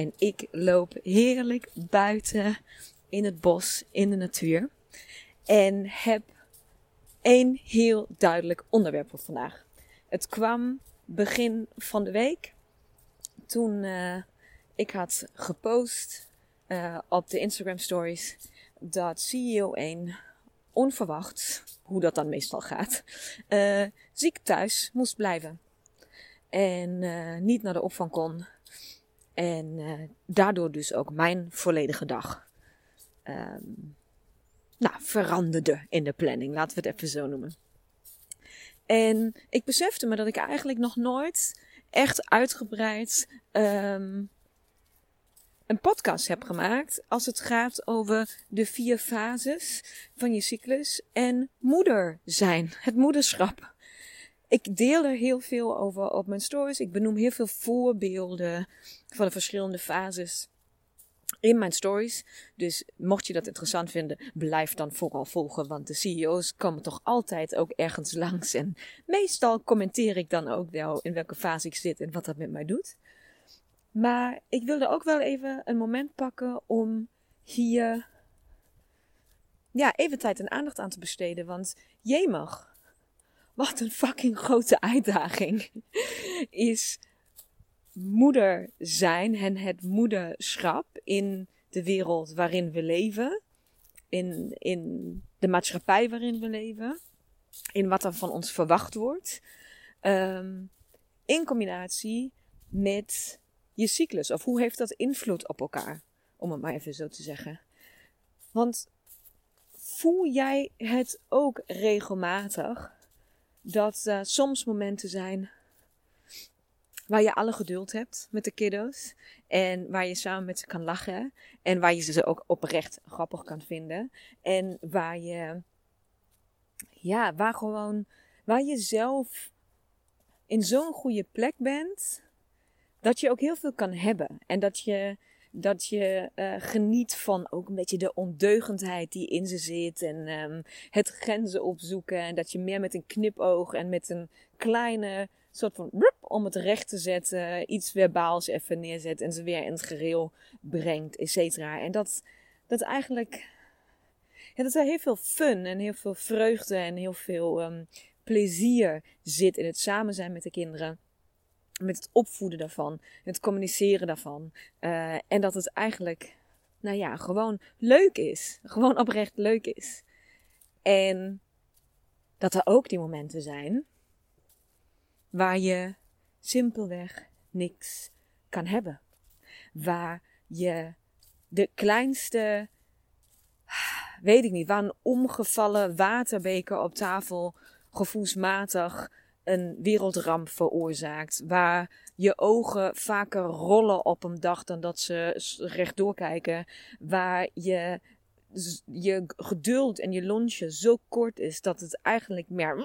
En ik loop heerlijk buiten in het bos, in de natuur. En heb één heel duidelijk onderwerp voor vandaag. Het kwam begin van de week toen uh, ik had gepost uh, op de Instagram stories dat CEO 1 onverwacht, hoe dat dan meestal gaat, uh, ziek thuis moest blijven. En niet naar de opvang kon. En daardoor dus ook mijn volledige dag um, nou, veranderde in de planning. Laten we het even zo noemen. En ik besefte me dat ik eigenlijk nog nooit echt uitgebreid um, een podcast heb gemaakt als het gaat over de vier fases van je cyclus en moeder zijn, het moederschap. Ik deel er heel veel over op mijn stories. Ik benoem heel veel voorbeelden van de verschillende fases in mijn stories. Dus mocht je dat interessant vinden, blijf dan vooral volgen. Want de CEO's komen toch altijd ook ergens langs. En meestal commenteer ik dan ook wel in welke fase ik zit en wat dat met mij doet. Maar ik wilde ook wel even een moment pakken om hier ja, even tijd en aandacht aan te besteden. Want jemig, wat een fucking grote uitdaging is moeder zijn en het moederschap in de wereld waarin we leven, in, in de maatschappij waarin we leven, in wat er van ons verwacht wordt, um, in combinatie met je cyclus. Of hoe heeft dat invloed op elkaar, om het maar even zo te zeggen. Want voel jij het ook regelmatig dat er soms momenten zijn waar je alle geduld hebt met de kiddo's. En waar je samen met ze kan lachen. En waar je ze ook oprecht grappig kan vinden. En waar je, ja, waar gewoon, waar je zelf in zo'n goede plek bent. Dat je ook heel veel kan hebben. En dat je, dat je uh, geniet van ook een beetje de ondeugendheid die in ze zit. En um, het grenzen opzoeken. En dat je meer met een knipoog en met een kleine soort van om het recht te zetten, iets verbaals even neerzet en ze weer in het gereel brengt, et cetera. En dat, dat eigenlijk, ja, dat er heel veel fun en heel veel vreugde en heel veel um, plezier zit in het samen zijn met de kinderen. Met het opvoeden daarvan, het communiceren daarvan. Uh, en dat het eigenlijk, nou ja, gewoon leuk is. Gewoon oprecht leuk is. En dat er ook die momenten zijn waar je simpelweg niks kan hebben. Waar je de kleinste, weet ik niet, waar een omgevallen waterbeker op tafel gevoelsmatig een wereldramp veroorzaakt. Waar je ogen vaker rollen op een dag dan dat ze rechtdoor kijken. Waar je je geduld en je lunchje zo kort is dat het eigenlijk meer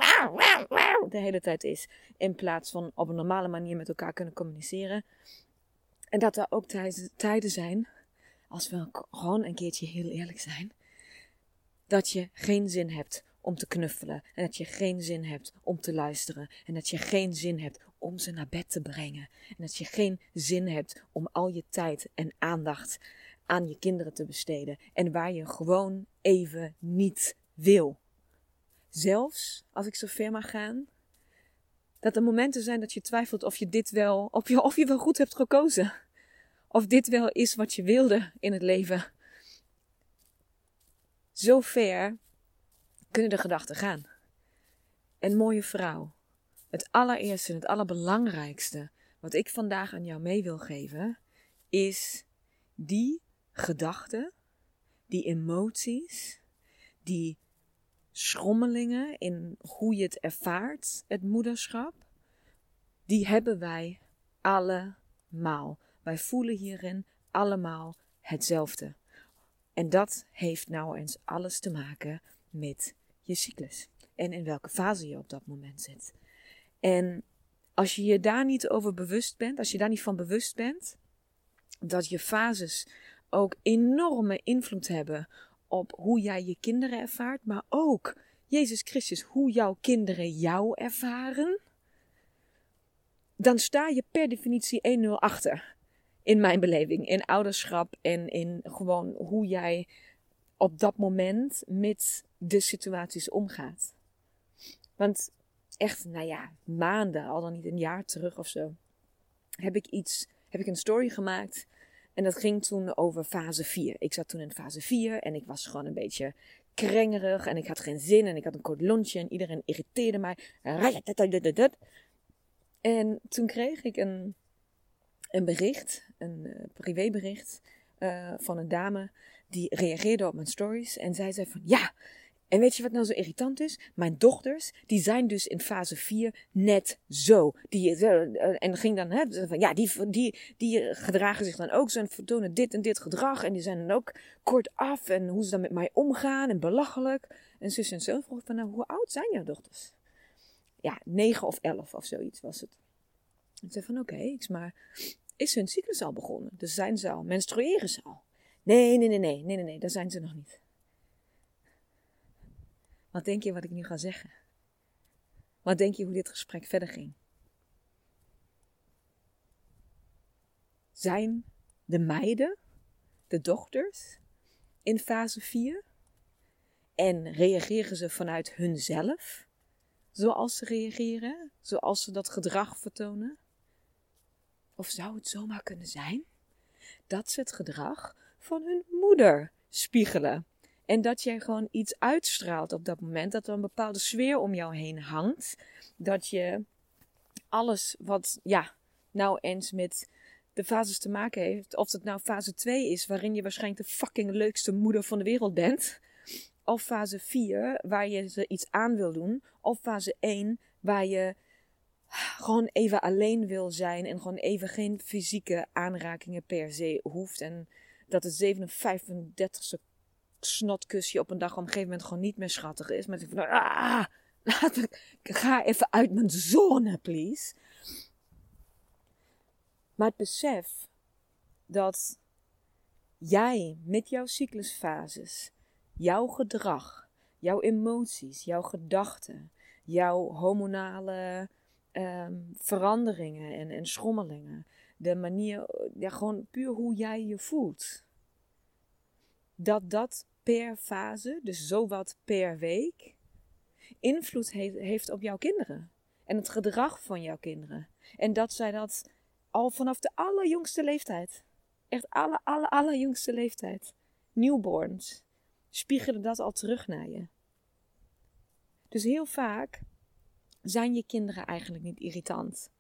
de hele tijd is. In plaats van op een normale manier met elkaar kunnen communiceren. En dat er ook tijden zijn, als we gewoon een keertje heel eerlijk zijn, dat je geen zin hebt om te knuffelen. En dat je geen zin hebt om te luisteren. En dat je geen zin hebt om ze naar bed te brengen. En dat je geen zin hebt om al je tijd en aandacht aan je kinderen te besteden en waar je gewoon even niet wil. Zelfs als ik zo ver mag gaan, dat er momenten zijn dat je twijfelt of je dit wel, of je, of je wel goed hebt gekozen. of dit wel is wat je wilde in het leven. Zo ver kunnen de gedachten gaan. En mooie vrouw, het allereerste en het allerbelangrijkste wat ik vandaag aan jou mee wil geven, is die gedachten, die emoties, die schommelingen in hoe je het ervaart, het moederschap, die hebben wij allemaal. Wij voelen hierin allemaal hetzelfde. En dat heeft nou eens alles te maken met je cyclus. En in welke fase je op dat moment zit. En als je je daar niet over bewust bent, als je daar niet van bewust bent, dat je fases ook enorme invloed hebben op hoe jij je kinderen ervaart, maar ook, Jezus Christus, hoe jouw kinderen jou ervaren, dan sta je per definitie 1-0 achter. In mijn beleving, in ouderschap en in gewoon hoe jij op dat moment met de situaties omgaat. Want echt, nou ja, maanden, al dan niet een jaar terug of zo, heb ik iets, heb ik een story gemaakt. En dat ging toen over fase 4. Ik zat toen in fase 4 en ik was gewoon een beetje krengerig en ik had geen zin en ik had een kort lunchje en iedereen irriteerde mij. En toen kreeg ik een, een bericht, een uh, privébericht uh, van een dame die reageerde op mijn stories en zij zei van ja, en weet je wat nou zo irritant is? Mijn dochters, die zijn dus in fase 4 net zo. Die, uh, en ging dan, hè, van, ja, die, die, die gedragen zich dan ook zo en vertonen dit en dit gedrag. En die zijn dan ook kort af en hoe ze dan met mij omgaan en belachelijk. En zus en zo vroeg van, nou, hoe oud zijn jouw dochters? Ja, 9 of 11 of zoiets was het. Ik zei van, oké, okay, maar is hun cyclus al begonnen? Dus zijn ze al, menstrueren ze al? Nee, nee, nee, nee, nee, nee, nee, daar zijn ze nog niet. Wat denk je wat ik nu ga zeggen? Wat denk je hoe dit gesprek verder ging? Zijn de meiden, de dochters, in fase 4? En reageren ze vanuit hunzelf, zoals ze reageren, zoals ze dat gedrag vertonen? Of zou het zomaar kunnen zijn dat ze het gedrag van hun moeder spiegelen? En dat jij gewoon iets uitstraalt op dat moment. Dat er een bepaalde sfeer om jou heen hangt. Dat je alles wat, ja, nou eens met de fases te maken heeft. Of het nou fase 2 is, waarin je waarschijnlijk de fucking leukste moeder van de wereld bent. Of fase 4, waar je ze iets aan wil doen. Of fase 1, waar je gewoon even alleen wil zijn. En gewoon even geen fysieke aanrakingen per se hoeft. En dat het 57 snotkusje op een dag op een gegeven moment gewoon niet meer schattig is. Maar van, ah, laat ik, ga even uit mijn zone, please. Maar het besef dat jij met jouw cyclusfases, jouw gedrag, jouw emoties, jouw gedachten, jouw hormonale um, veranderingen en, en schommelingen, de manier, ja, gewoon puur hoe jij je voelt, dat dat per fase, dus zowat per week, invloed heeft op jouw kinderen. En het gedrag van jouw kinderen. En dat zij dat al vanaf de allerjongste leeftijd, echt alle, alle, allerjongste leeftijd, newborns, spiegelen dat al terug naar je. Dus heel vaak zijn je kinderen eigenlijk niet irritant.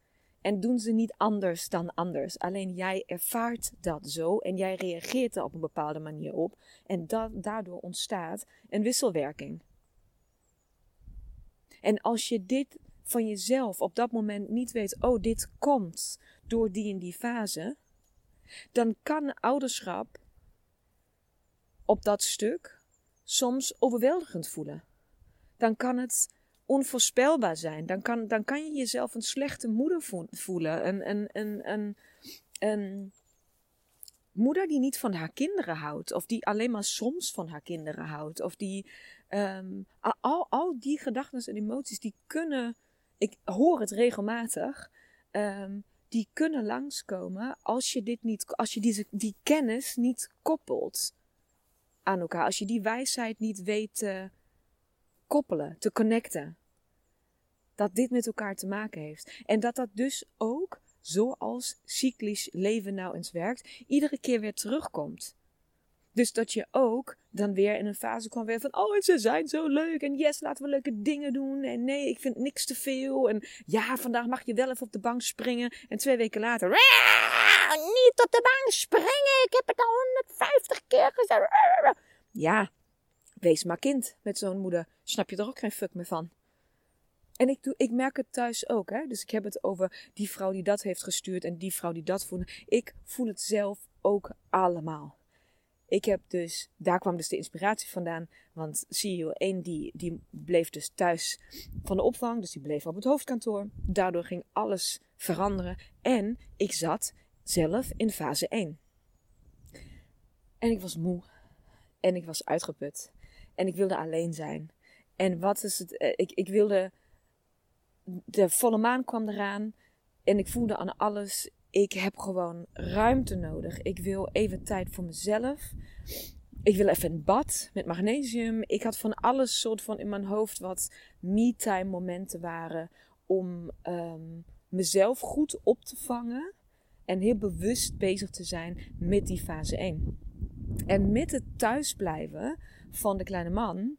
En doen ze niet anders dan anders. Alleen jij ervaart dat zo en jij reageert er op een bepaalde manier op. En dat, daardoor ontstaat een wisselwerking. En als je dit van jezelf op dat moment niet weet, oh, dit komt door die en die fase, dan kan ouderschap op dat stuk soms overweldigend voelen. Dan kan het onvoorspelbaar zijn. Dan kan, dan kan je jezelf een slechte moeder voelen. Een, een, een, een, een moeder die niet van haar kinderen houdt. Of die alleen maar soms van haar kinderen houdt. Of die. Um, al, al die gedachten en emoties die kunnen. Ik hoor het regelmatig. Um, die kunnen langskomen als je dit niet. Als je die, die kennis niet koppelt aan elkaar. Als je die wijsheid niet weet te koppelen, te connecten. Dat dit met elkaar te maken heeft. En dat dat dus ook zoals cyclisch leven nou eens werkt, iedere keer weer terugkomt. Dus dat je ook dan weer in een fase kwam weer van, oh, ze zijn zo leuk. En yes, laten we leuke dingen doen. En nee, ik vind niks te veel. En ja, vandaag mag je wel even op de bank springen. En twee weken later, niet op de bank springen. Ik heb het al 150 keer gezegd. Ja, wees maar kind met zo'n moeder. Snap je er ook geen fuck meer van. En ik, doe, ik merk het thuis ook. Hè? Dus ik heb het over die vrouw die dat heeft gestuurd en die vrouw die dat voelde. Ik voel het zelf ook allemaal. Ik heb dus, daar kwam dus de inspiratie vandaan. Want CEO 1 die, die bleef dus thuis van de opvang. Dus die bleef op het hoofdkantoor. Daardoor ging alles veranderen. En ik zat zelf in fase 1. En ik was moe. En ik was uitgeput. En ik wilde alleen zijn. En wat is het? Eh, ik, ik wilde. De volle maan kwam eraan. En ik voelde aan alles ik heb gewoon ruimte nodig. Ik wil even tijd voor mezelf. Ik wil even een bad met magnesium. Ik had van alles soort van in mijn hoofd wat me-time momenten waren om ehm, mezelf goed op te vangen en heel bewust bezig te zijn met die fase 1. En met het thuisblijven van de kleine man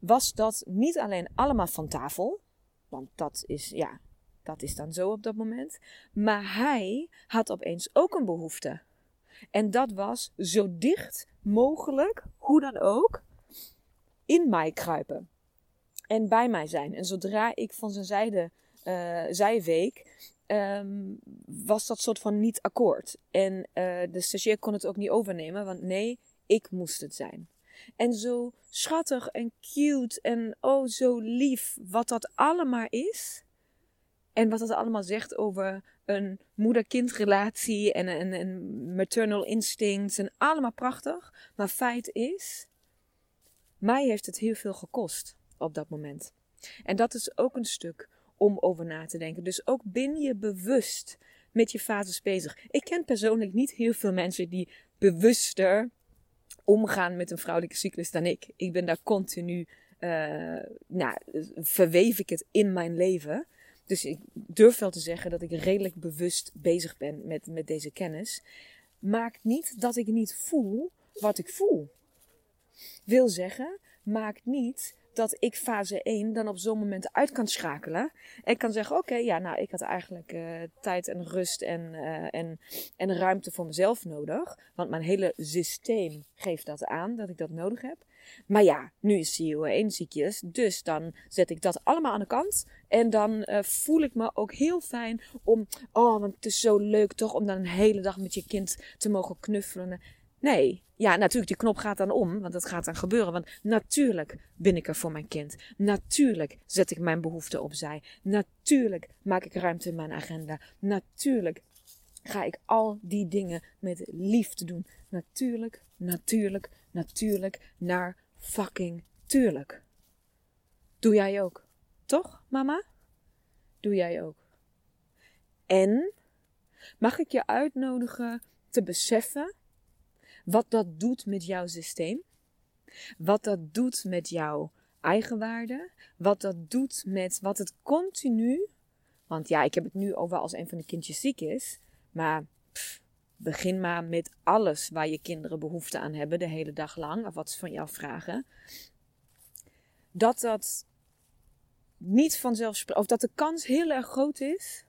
was dat niet alleen allemaal van tafel, want dat is ja, dat is dan zo op dat moment. Maar hij had opeens ook een behoefte. En dat was zo dicht mogelijk, hoe dan ook, in mij kruipen. En bij mij zijn. En zodra ik van zijn zijde uh, zij week, um, was dat soort van niet akkoord. En uh, de stagiair kon het ook niet overnemen, want nee, ik moest het zijn. En zo schattig en cute en oh zo lief, wat dat allemaal is. En wat dat allemaal zegt over een moeder-kindrelatie en een, een maternal instinct. En allemaal prachtig. Maar feit is, mij heeft het heel veel gekost op dat moment. En dat is ook een stuk om over na te denken. Dus ook ben je bewust met je fases bezig. Ik ken persoonlijk niet heel veel mensen die bewuster omgaan met een vrouwelijke cyclus dan ik. Ik ben daar continu, uh, nou, verweef ik het in mijn leven. Dus ik durf wel te zeggen dat ik redelijk bewust bezig ben met, met deze kennis. Maakt niet dat ik niet voel wat ik voel. Wil zeggen, maakt niet dat ik fase 1 dan op zo'n moment uit kan schakelen. En kan zeggen: Oké, ja, nou, ik had eigenlijk uh, tijd en rust en, uh, en, en ruimte voor mezelf nodig. Want mijn hele systeem geeft dat aan dat ik dat nodig heb. Maar ja, nu is CEO 1 ziekjes. Dus dan zet ik dat allemaal aan de kant. En dan uh, voel ik me ook heel fijn om. Oh, want het is zo leuk toch om dan een hele dag met je kind te mogen knuffelen. Nee, ja, natuurlijk, die knop gaat dan om, want dat gaat dan gebeuren. Want natuurlijk ben ik er voor mijn kind. Natuurlijk zet ik mijn behoeften opzij. Natuurlijk maak ik ruimte in mijn agenda. Natuurlijk ga ik al die dingen met liefde doen. Natuurlijk, natuurlijk, natuurlijk, naar fucking tuurlijk. Doe jij ook. Toch, mama? Doe jij ook. En mag ik je uitnodigen te beseffen wat dat doet met jouw systeem? Wat dat doet met jouw eigenwaarde? Wat dat doet met wat het continu. Want ja, ik heb het nu over als een van de kindjes ziek is. Maar begin maar met alles waar je kinderen behoefte aan hebben de hele dag lang. Of wat ze van jou vragen. Dat dat niet vanzelfsprekend. Of dat de kans heel erg groot is.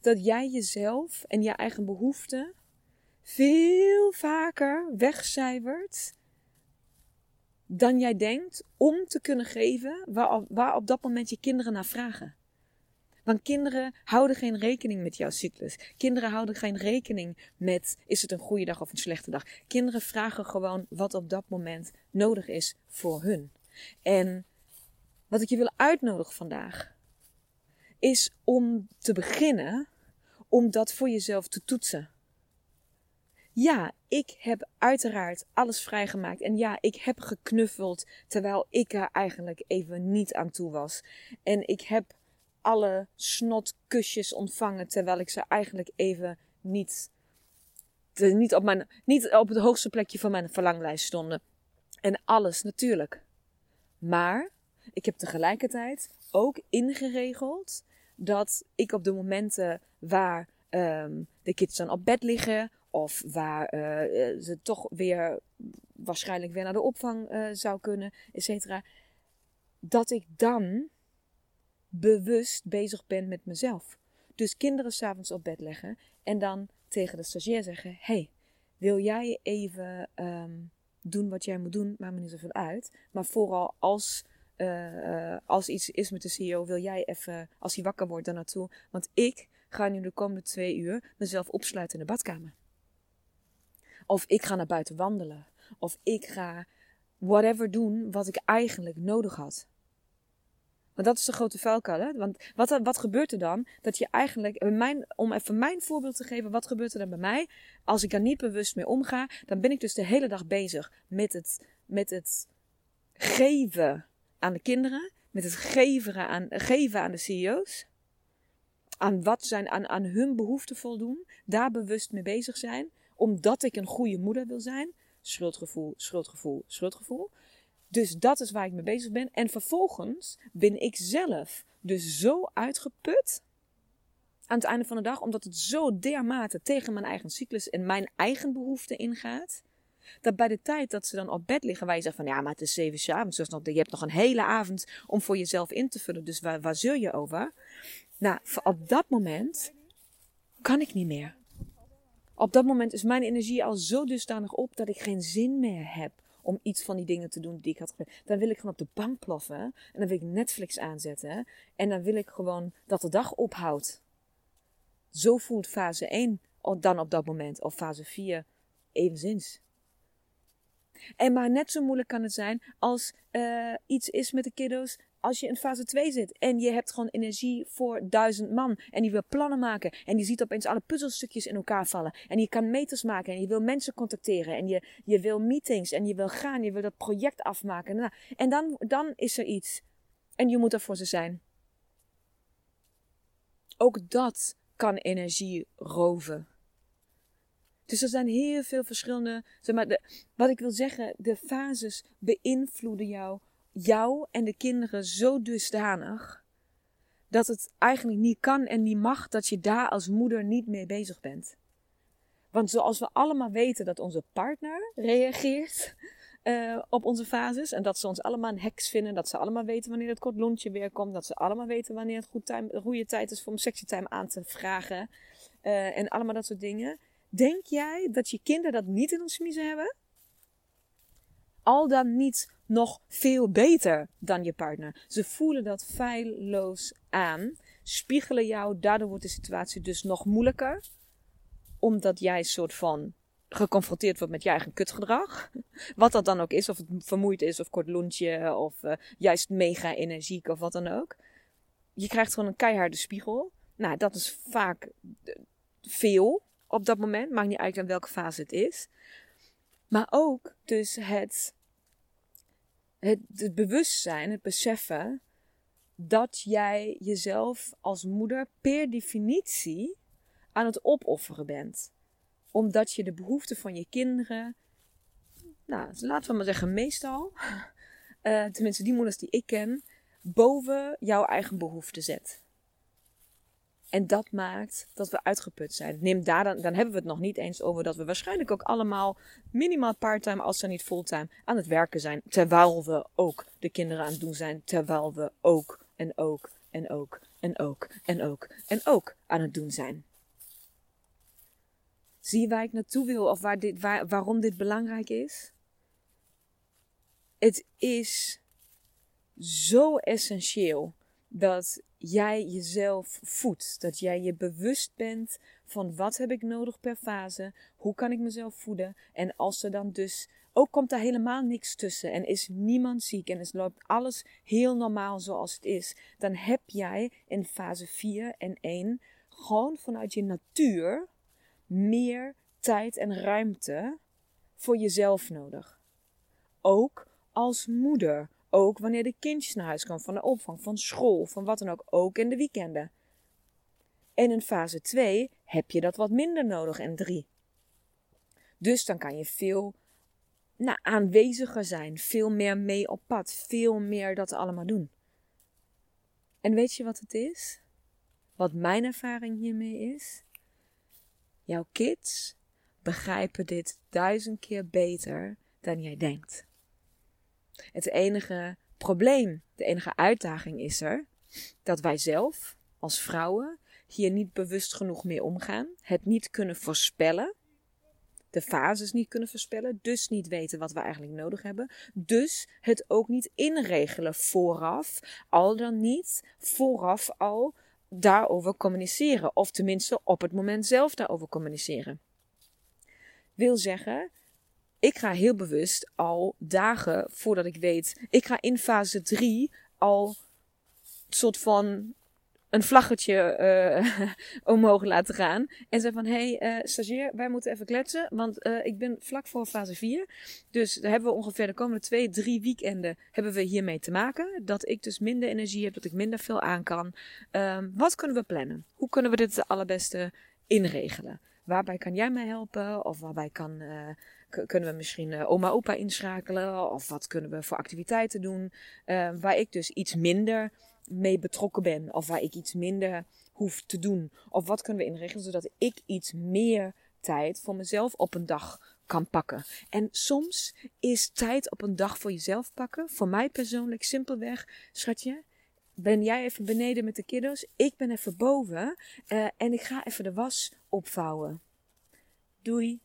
Dat jij jezelf en je eigen behoeften veel vaker wegcijfert dan jij denkt om te kunnen geven waar, waar op dat moment je kinderen naar vragen. Want kinderen houden geen rekening met jouw cyclus. Kinderen houden geen rekening met is het een goede dag of een slechte dag. Kinderen vragen gewoon wat op dat moment nodig is voor hun. En wat ik je wil uitnodigen vandaag is om te beginnen om dat voor jezelf te toetsen. Ja, ik heb uiteraard alles vrijgemaakt. En ja, ik heb geknuffeld terwijl ik er eigenlijk even niet aan toe was. En ik heb alle snotkusjes ontvangen terwijl ik ze eigenlijk even niet, niet, op mijn, niet op het hoogste plekje van mijn verlanglijst stonden. En alles natuurlijk. Maar ik heb tegelijkertijd ook ingeregeld dat ik op de momenten waar ehm, de kids dan op bed liggen of waar eh, eh, ze toch weer waarschijnlijk weer naar de opvang uh, zou kunnen, et cetera. Dat ik dan bewust bezig ben met mezelf. Dus kinderen s'avonds op bed leggen en dan tegen de stagiair zeggen: Hey, wil jij even um, doen wat jij moet doen? Maakt me niet zoveel uit. Maar vooral als, als iets is met de CEO, wil jij even, als hij wakker wordt, daar naartoe. Want ik ga nu de komende twee uur mezelf opsluiten in de badkamer. Of ik ga naar buiten wandelen. Of ik ga whatever doen wat ik eigenlijk nodig had. Want dat is de grote vuilkuil. Want wat, wat gebeurt er dan? Dat je eigenlijk, mijn, om even mijn voorbeeld te geven, wat gebeurt er dan bij mij? Als ik er niet bewust mee omga, dan ben ik dus de hele dag bezig met het, met het geven aan de kinderen, met het geven aan, geven aan de CEO's. Aan wat zijn, aan, aan hun behoeften voldoen, daar bewust mee bezig zijn, omdat ik een goede moeder wil zijn. Schuldgevoel, schuldgevoel, schuldgevoel. Dus dat is waar ik mee bezig ben. En vervolgens ben ik zelf dus zo uitgeput aan het einde van de dag, omdat het zo dermate tegen mijn eigen cyclus en mijn eigen behoeften ingaat. Dat bij de tijd dat ze dan op bed liggen, waar je zegt van ja, maar het is zeven uur avonds, dus je hebt nog een hele avond om voor jezelf in te vullen, dus waar, waar zul je over? Nou, op dat moment kan ik niet meer. Op dat moment is mijn energie al zo dusdanig op dat ik geen zin meer heb om iets van die dingen te doen die ik had gedaan. Dan wil ik gewoon op de bank ploffen. En dan wil ik Netflix aanzetten. En dan wil ik gewoon dat de dag ophoudt. Zo voelt fase 1 dan op dat moment. Of fase 4 evenszins. En maar net zo moeilijk kan het zijn als uh, iets is met de kiddo's als je in fase 2 zit en je hebt gewoon energie voor duizend man en die wil plannen maken en die ziet opeens alle puzzelstukjes in elkaar vallen en je kan meters maken en je wil mensen contacteren en je, je wil meetings en je wil gaan, je wil dat project afmaken. Nou, en dan, dan is er iets en je moet er voor ze zijn. Ook dat kan energie roven. Dus er zijn heel veel verschillende. Zeg maar, wat ik wil zeggen, de fases beïnvloeden jou jou en de kinderen zo dusdanig dat het eigenlijk niet kan en niet mag dat je daar als moeder niet mee bezig bent. Want zoals we allemaal weten dat onze partner reageert uh, op onze fases en dat ze ons allemaal een heks vinden, dat ze allemaal weten wanneer het kort lontje weer komt, dat ze allemaal weten wanneer het goede tijd is om sexy time aan te vragen uh, en allemaal dat soort dingen. Denk jij dat je kinderen dat niet in ons smiezen hebben? Al dan niet nog veel beter dan je partner. Ze voelen dat feilloos aan, spiegelen jou, daardoor wordt de situatie dus nog moeilijker. Omdat jij soort van geconfronteerd wordt met je eigen kutgedrag. Wat dat dan ook is, of het vermoeid is, of kort lontje, of uh, juist mega energiek, of wat dan ook. Je krijgt gewoon een keiharde spiegel. Nou, dat is vaak eh, veel op dat moment. Maakt niet uit in welke fase het is. Maar ook dus het het, het bewustzijn, het beseffen dat jij jezelf als moeder per definitie aan het opofferen bent. Omdat je de behoeften van je kinderen, nou, laten we maar zeggen, meestal, uh, tenminste die moeders die ik ken, boven jouw eigen behoeften zet. En dat maakt dat we uitgeput zijn. Neem daar dan, dan hebben we het nog niet eens over dat we waarschijnlijk ook allemaal minimaal parttime, als ze niet fulltime, aan het werken zijn. Terwijl we ook de kinderen aan het doen zijn. Terwijl we ook en ook en ook en ook en ook en ook aan het doen zijn. Zie waar ik naartoe wil of waar dit, waar, waarom dit belangrijk is? Het is zo essentieel dat jij jezelf voedt. Dat jij je bewust bent van wat heb ik nodig per fase, hoe kan ik mezelf voeden. En als er dan dus ook komt daar helemaal niks tussen en is niemand ziek en is loopt alles heel normaal zoals het is, dan heb jij in fase 4 en 1 gewoon vanuit je natuur meer tijd en ruimte voor jezelf nodig. Ook als moeder, ook wanneer de kindjes naar huis komen van de opvang, van school, van wat dan ook. Ook in de weekenden. En in fase 2 heb je dat wat minder nodig en 3. Dus dan kan je veel nou, aanweziger zijn, veel meer mee op pad, veel meer dat allemaal doen. En weet je wat het is? wat mijn ervaring hiermee is? Jouw kids begrijpen dit duizend keer beter dan jij denkt. Het enige probleem, de enige uitdaging is er dat wij zelf als vrouwen hier niet bewust genoeg mee omgaan, het niet kunnen voorspellen, de fases niet kunnen voorspellen, dus niet weten wat we eigenlijk nodig hebben, dus het ook niet inregelen vooraf, al dan niet vooraf al daarover communiceren, of tenminste op het moment zelf daarover communiceren. Wil zeggen, ik ga heel bewust al dagen voordat ik weet, ik ga in fase 3 al soort van een vlaggetje uh, omhoog laten gaan. En zei van, hé hey, uh, stagiair, wij moeten even kletsen. Want uh, ik ben vlak voor fase 4. Dus daar hebben we ongeveer de komende twee, drie weekenden hebben we hiermee te maken. Dat ik dus minder energie heb, dat ik minder veel aan kan. Um, wat kunnen we plannen? Hoe kunnen we dit het allerbeste inregelen? Waarbij kan jij mij helpen? Of waarbij kan, kunnen we misschien oma opa inschakelen? Of wat kunnen we voor activiteiten doen? waar ik dus iets minder mee betrokken ben. Of waar ik iets minder hoef te doen. Of wat kunnen we inregelen zodat ik iets meer tijd voor mezelf op een dag kan pakken. En soms is tijd op een dag voor jezelf pakken, voor mij persoonlijk simpelweg, schatje, ben jij even beneden met de kiddo's, ik ben even boven uh, en ik ga even de was opvouwen. Doei.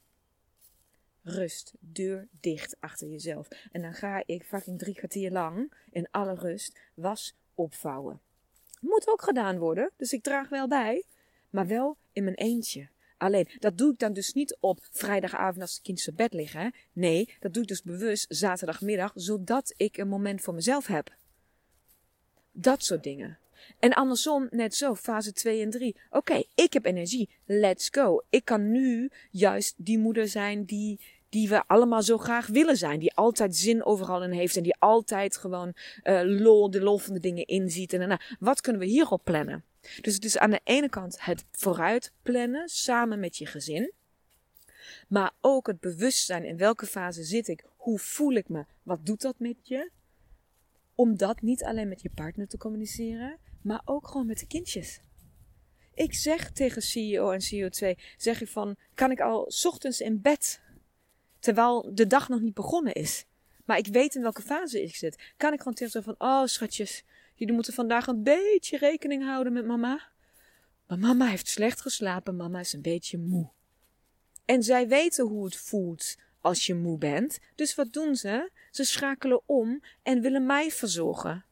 Rust, deur dicht achter jezelf. En dan ga ik fucking drie kwartier lang in alle rust was opvouwen. Moet ook gedaan worden, dus ik draag wel bij, maar wel in mijn eentje. Alleen, dat doe ik dan dus niet op vrijdagavond als de kinderen bed liggen. Nee, dat doe ik dus bewust zaterdagmiddag, zodat ik een moment voor mezelf heb. Dat soort dingen. En andersom, net zo, fase 2 en 3. Oké, ik heb energie, let's go. Ik kan nu juist die moeder zijn die, die we allemaal zo graag willen zijn. Die altijd zin overal in heeft en die altijd gewoon uh, lol, de lol van de dingen inziet. En nou, wat kunnen we hierop plannen? Dus het is aan de ene kant het vooruit plannen samen met je gezin. Maar ook het bewustzijn in welke fase zit ik? Hoe voel ik me? Wat doet dat met je? Om dat niet alleen met je partner te communiceren, maar ook gewoon met de kindjes. Ik zeg tegen CEO en CEO2, zeg je van, kan ik al ochtends in bed Terwijl de dag nog niet begonnen is. Maar ik weet in welke fase ik zit. Kan ik gewoon tegen van, oh schatjes, jullie moeten vandaag een beetje rekening houden met mama. Maar mama heeft slecht geslapen, mama is een beetje moe. En zij weten hoe het voelt als je moe bent. Dus wat doen ze? Ze schakelen om en willen mij verzorgen.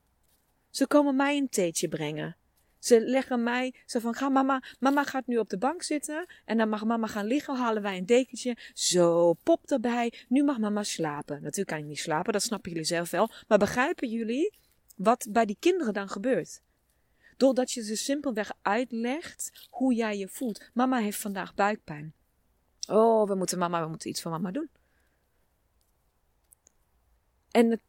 Ze komen mij een theetje brengen. Ze leggen mij zo van, ga mama, mama gaat nu op de bank zitten en dan mag mama gaan liggen, halen wij een dekentje, zo, pop erbij, nu mag mama slapen. Natuurlijk kan ik niet slapen, dat snappen jullie zelf wel, maar begrijpen jullie wat bij die kinderen dan gebeurt? Doordat je ze simpelweg uitlegt hoe jij je voelt. Mama heeft vandaag buikpijn. Oh, we moeten mama, we moeten iets voor mama doen. En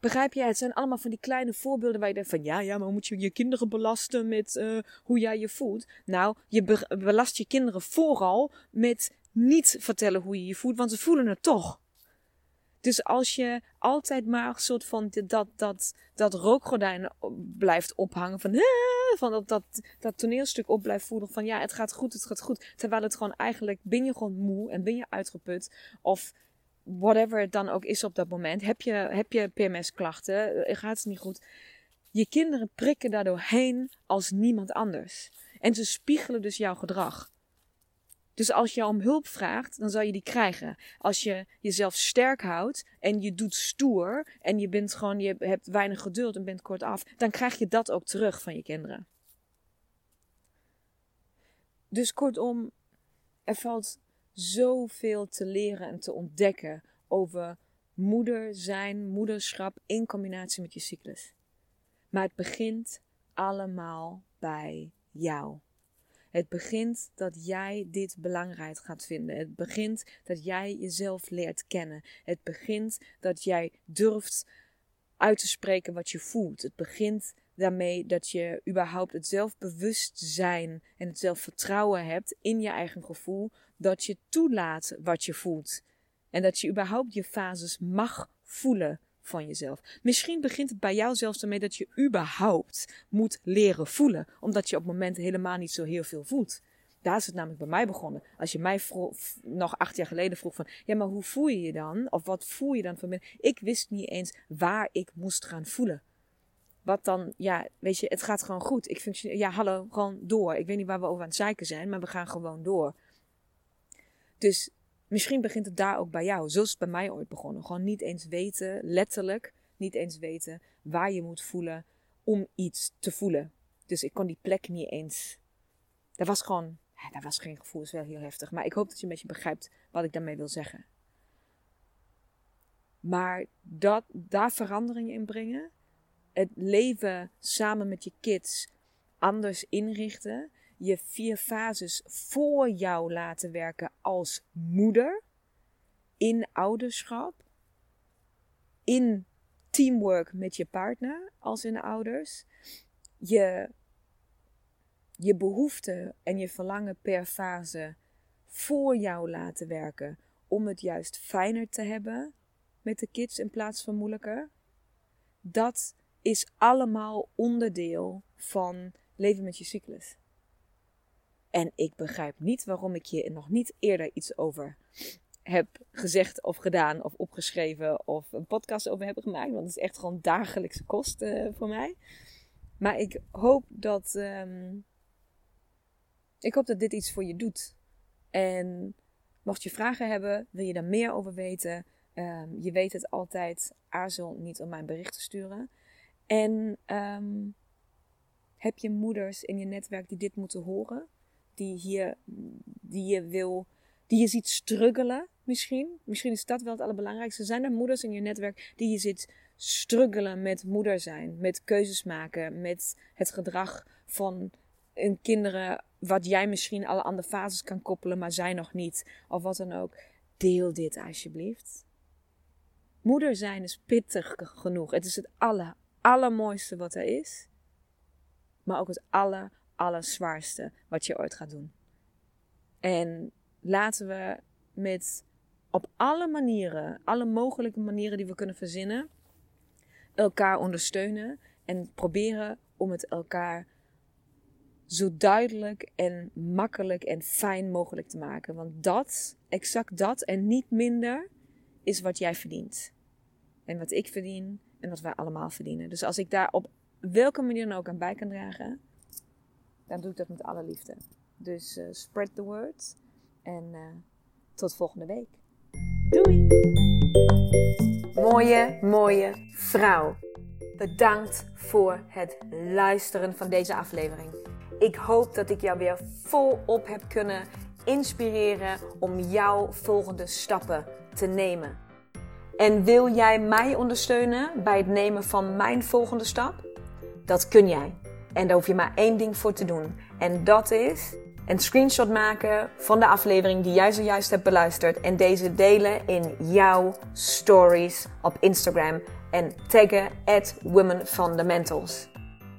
Begrijp jij? Het zijn allemaal van die kleine voorbeelden waar je denkt van ja, ja, maar moet je je kinderen belasten met uh, hoe jij je voelt? Nou, je belast je kinderen vooral met niet vertellen hoe je je voelt, want ze voelen het toch. Dus als je altijd maar een soort van dat, dat, dat rookgordijn blijft ophangen, van, van dat, dat, dat toneelstuk op blijft voelen van ja, het gaat goed, het gaat goed. Terwijl het gewoon eigenlijk, ben je gewoon moe en ben je uitgeput. Of whatever het dan ook is op dat moment. Heb je, heb je PMS-klachten? Eh, gaat het niet goed? Je kinderen prikken daardoor heen als niemand anders. En ze spiegelen dus jouw gedrag. Dus als je om hulp vraagt, dan zal je die krijgen. Als je jezelf sterk houdt en je doet stoer en je bent gewoon, je hebt weinig geduld en bent kortaf, dan krijg je dat ook terug van je kinderen. Dus kortom, er valt zoveel te leren en te ontdekken over moeder zijn, moederschap in combinatie met je cyclus. Maar het begint allemaal bij jou. Het begint dat jij dit belangrijk gaat vinden. Het begint dat jij jezelf leert kennen. Het begint dat jij durft uit te spreken wat je voelt. Het begint daarmee dat je überhaupt het zelfbewustzijn en het zelfvertrouwen hebt in je eigen gevoel, dat je toelaat wat je voelt. En dat je überhaupt je fases mag voelen van jezelf. Misschien begint het bij jou zelfs ermee dat je überhaupt moet leren voelen, omdat je op momenten helemaal niet zo heel veel voelt. Daar is het namelijk bij mij begonnen. Als je mij nog acht jaar geleden vroeg van, ja, maar hoe voel je je dan? Of wat voel je dan van? Ik wist niet eens waar ik moest gaan voelen. Wat dan, ja, weet je, het gaat gewoon goed. Ik functioneer, ja, hallo, gewoon door. Ik weet niet waar we over aan het zeiken zijn, maar we gaan gewoon door. Dus misschien begint het daar ook bij jou. Zoals het bij mij ooit begonnen. Gewoon niet eens weten, letterlijk, niet eens weten waar je moet voelen om iets te voelen. Dus ik kon die plek niet eens. Dat was gewoon, ja, dat was geen gevoel, is wel heel heftig. Maar ik hoop dat je een beetje begrijpt wat ik daarmee wil zeggen. Maar dat, daar veranderingen in brengen, het leven samen met je kids anders inrichten, je vier fases voor jou laten werken als moeder, in ouderschap, in teamwork met je partner als in ouders, je, je behoeften en je verlangen per fase voor jou laten werken om het juist fijner te hebben met de kids in plaats van moeilijker. Dat is allemaal onderdeel van leven met je cyclus. En ik begrijp niet waarom ik je nog niet eerder iets over heb gezegd of gedaan of opgeschreven of een podcast over heb gemaakt. Want het is echt gewoon dagelijkse kost uh, voor mij. Maar ik hoop dat, um, ik hoop dat dit iets voor je doet. En mocht je vragen hebben, wil je daar meer over weten, um, je weet het altijd, aarzel niet om mijn bericht te sturen. En um, heb je moeders in je netwerk die dit moeten horen? Die, hier, die je wil, die je ziet struggelen misschien? Misschien is dat wel het allerbelangrijkste. Zijn er moeders in je netwerk die je ziet struggelen met moeder zijn? Met keuzes maken, met het gedrag van hun kinderen, wat jij misschien alle andere fases kan koppelen, maar zij nog niet. Of wat dan ook. Deel dit alsjeblieft. Moeder zijn is pittig genoeg. Het is het aller, allermooiste wat er is. Maar ook het aller, allerzwaarste wat je ooit gaat doen. En laten we met op alle manieren, alle mogelijke manieren die we kunnen verzinnen, elkaar ondersteunen en proberen om het elkaar zo duidelijk en makkelijk en fijn mogelijk te maken. Want dat, exact dat en niet minder, is wat jij verdient. En wat ik verdien en wat wij allemaal verdienen. Dus als ik daar op welke manier dan ook aan bij kan dragen, dan doe ik dat met alle liefde. Dus uh, spread the word. En uh, tot volgende week. Doei! Mooie, mooie vrouw. Bedankt voor het luisteren van deze aflevering. Ik hoop dat ik jou weer volop heb kunnen inspireren om jouw volgende stappen te nemen. En wil jij mij ondersteunen bij het nemen van mijn volgende stap? Dat kun jij. En daar hoef je maar één ding voor te doen. En dat is een screenshot maken van de aflevering die jij zojuist hebt beluisterd. En deze delen in jouw stories op Instagram. En taggen at Women Fundamentals